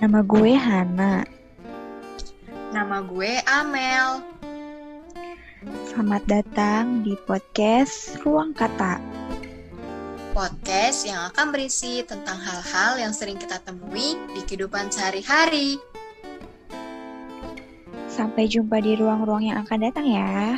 Nama gue Hana. Nama gue Amel. Selamat datang di podcast Ruang Kata. Podcast yang akan berisi tentang hal-hal yang sering kita temui di kehidupan sehari-hari. Sampai jumpa di ruang-ruang yang akan datang ya.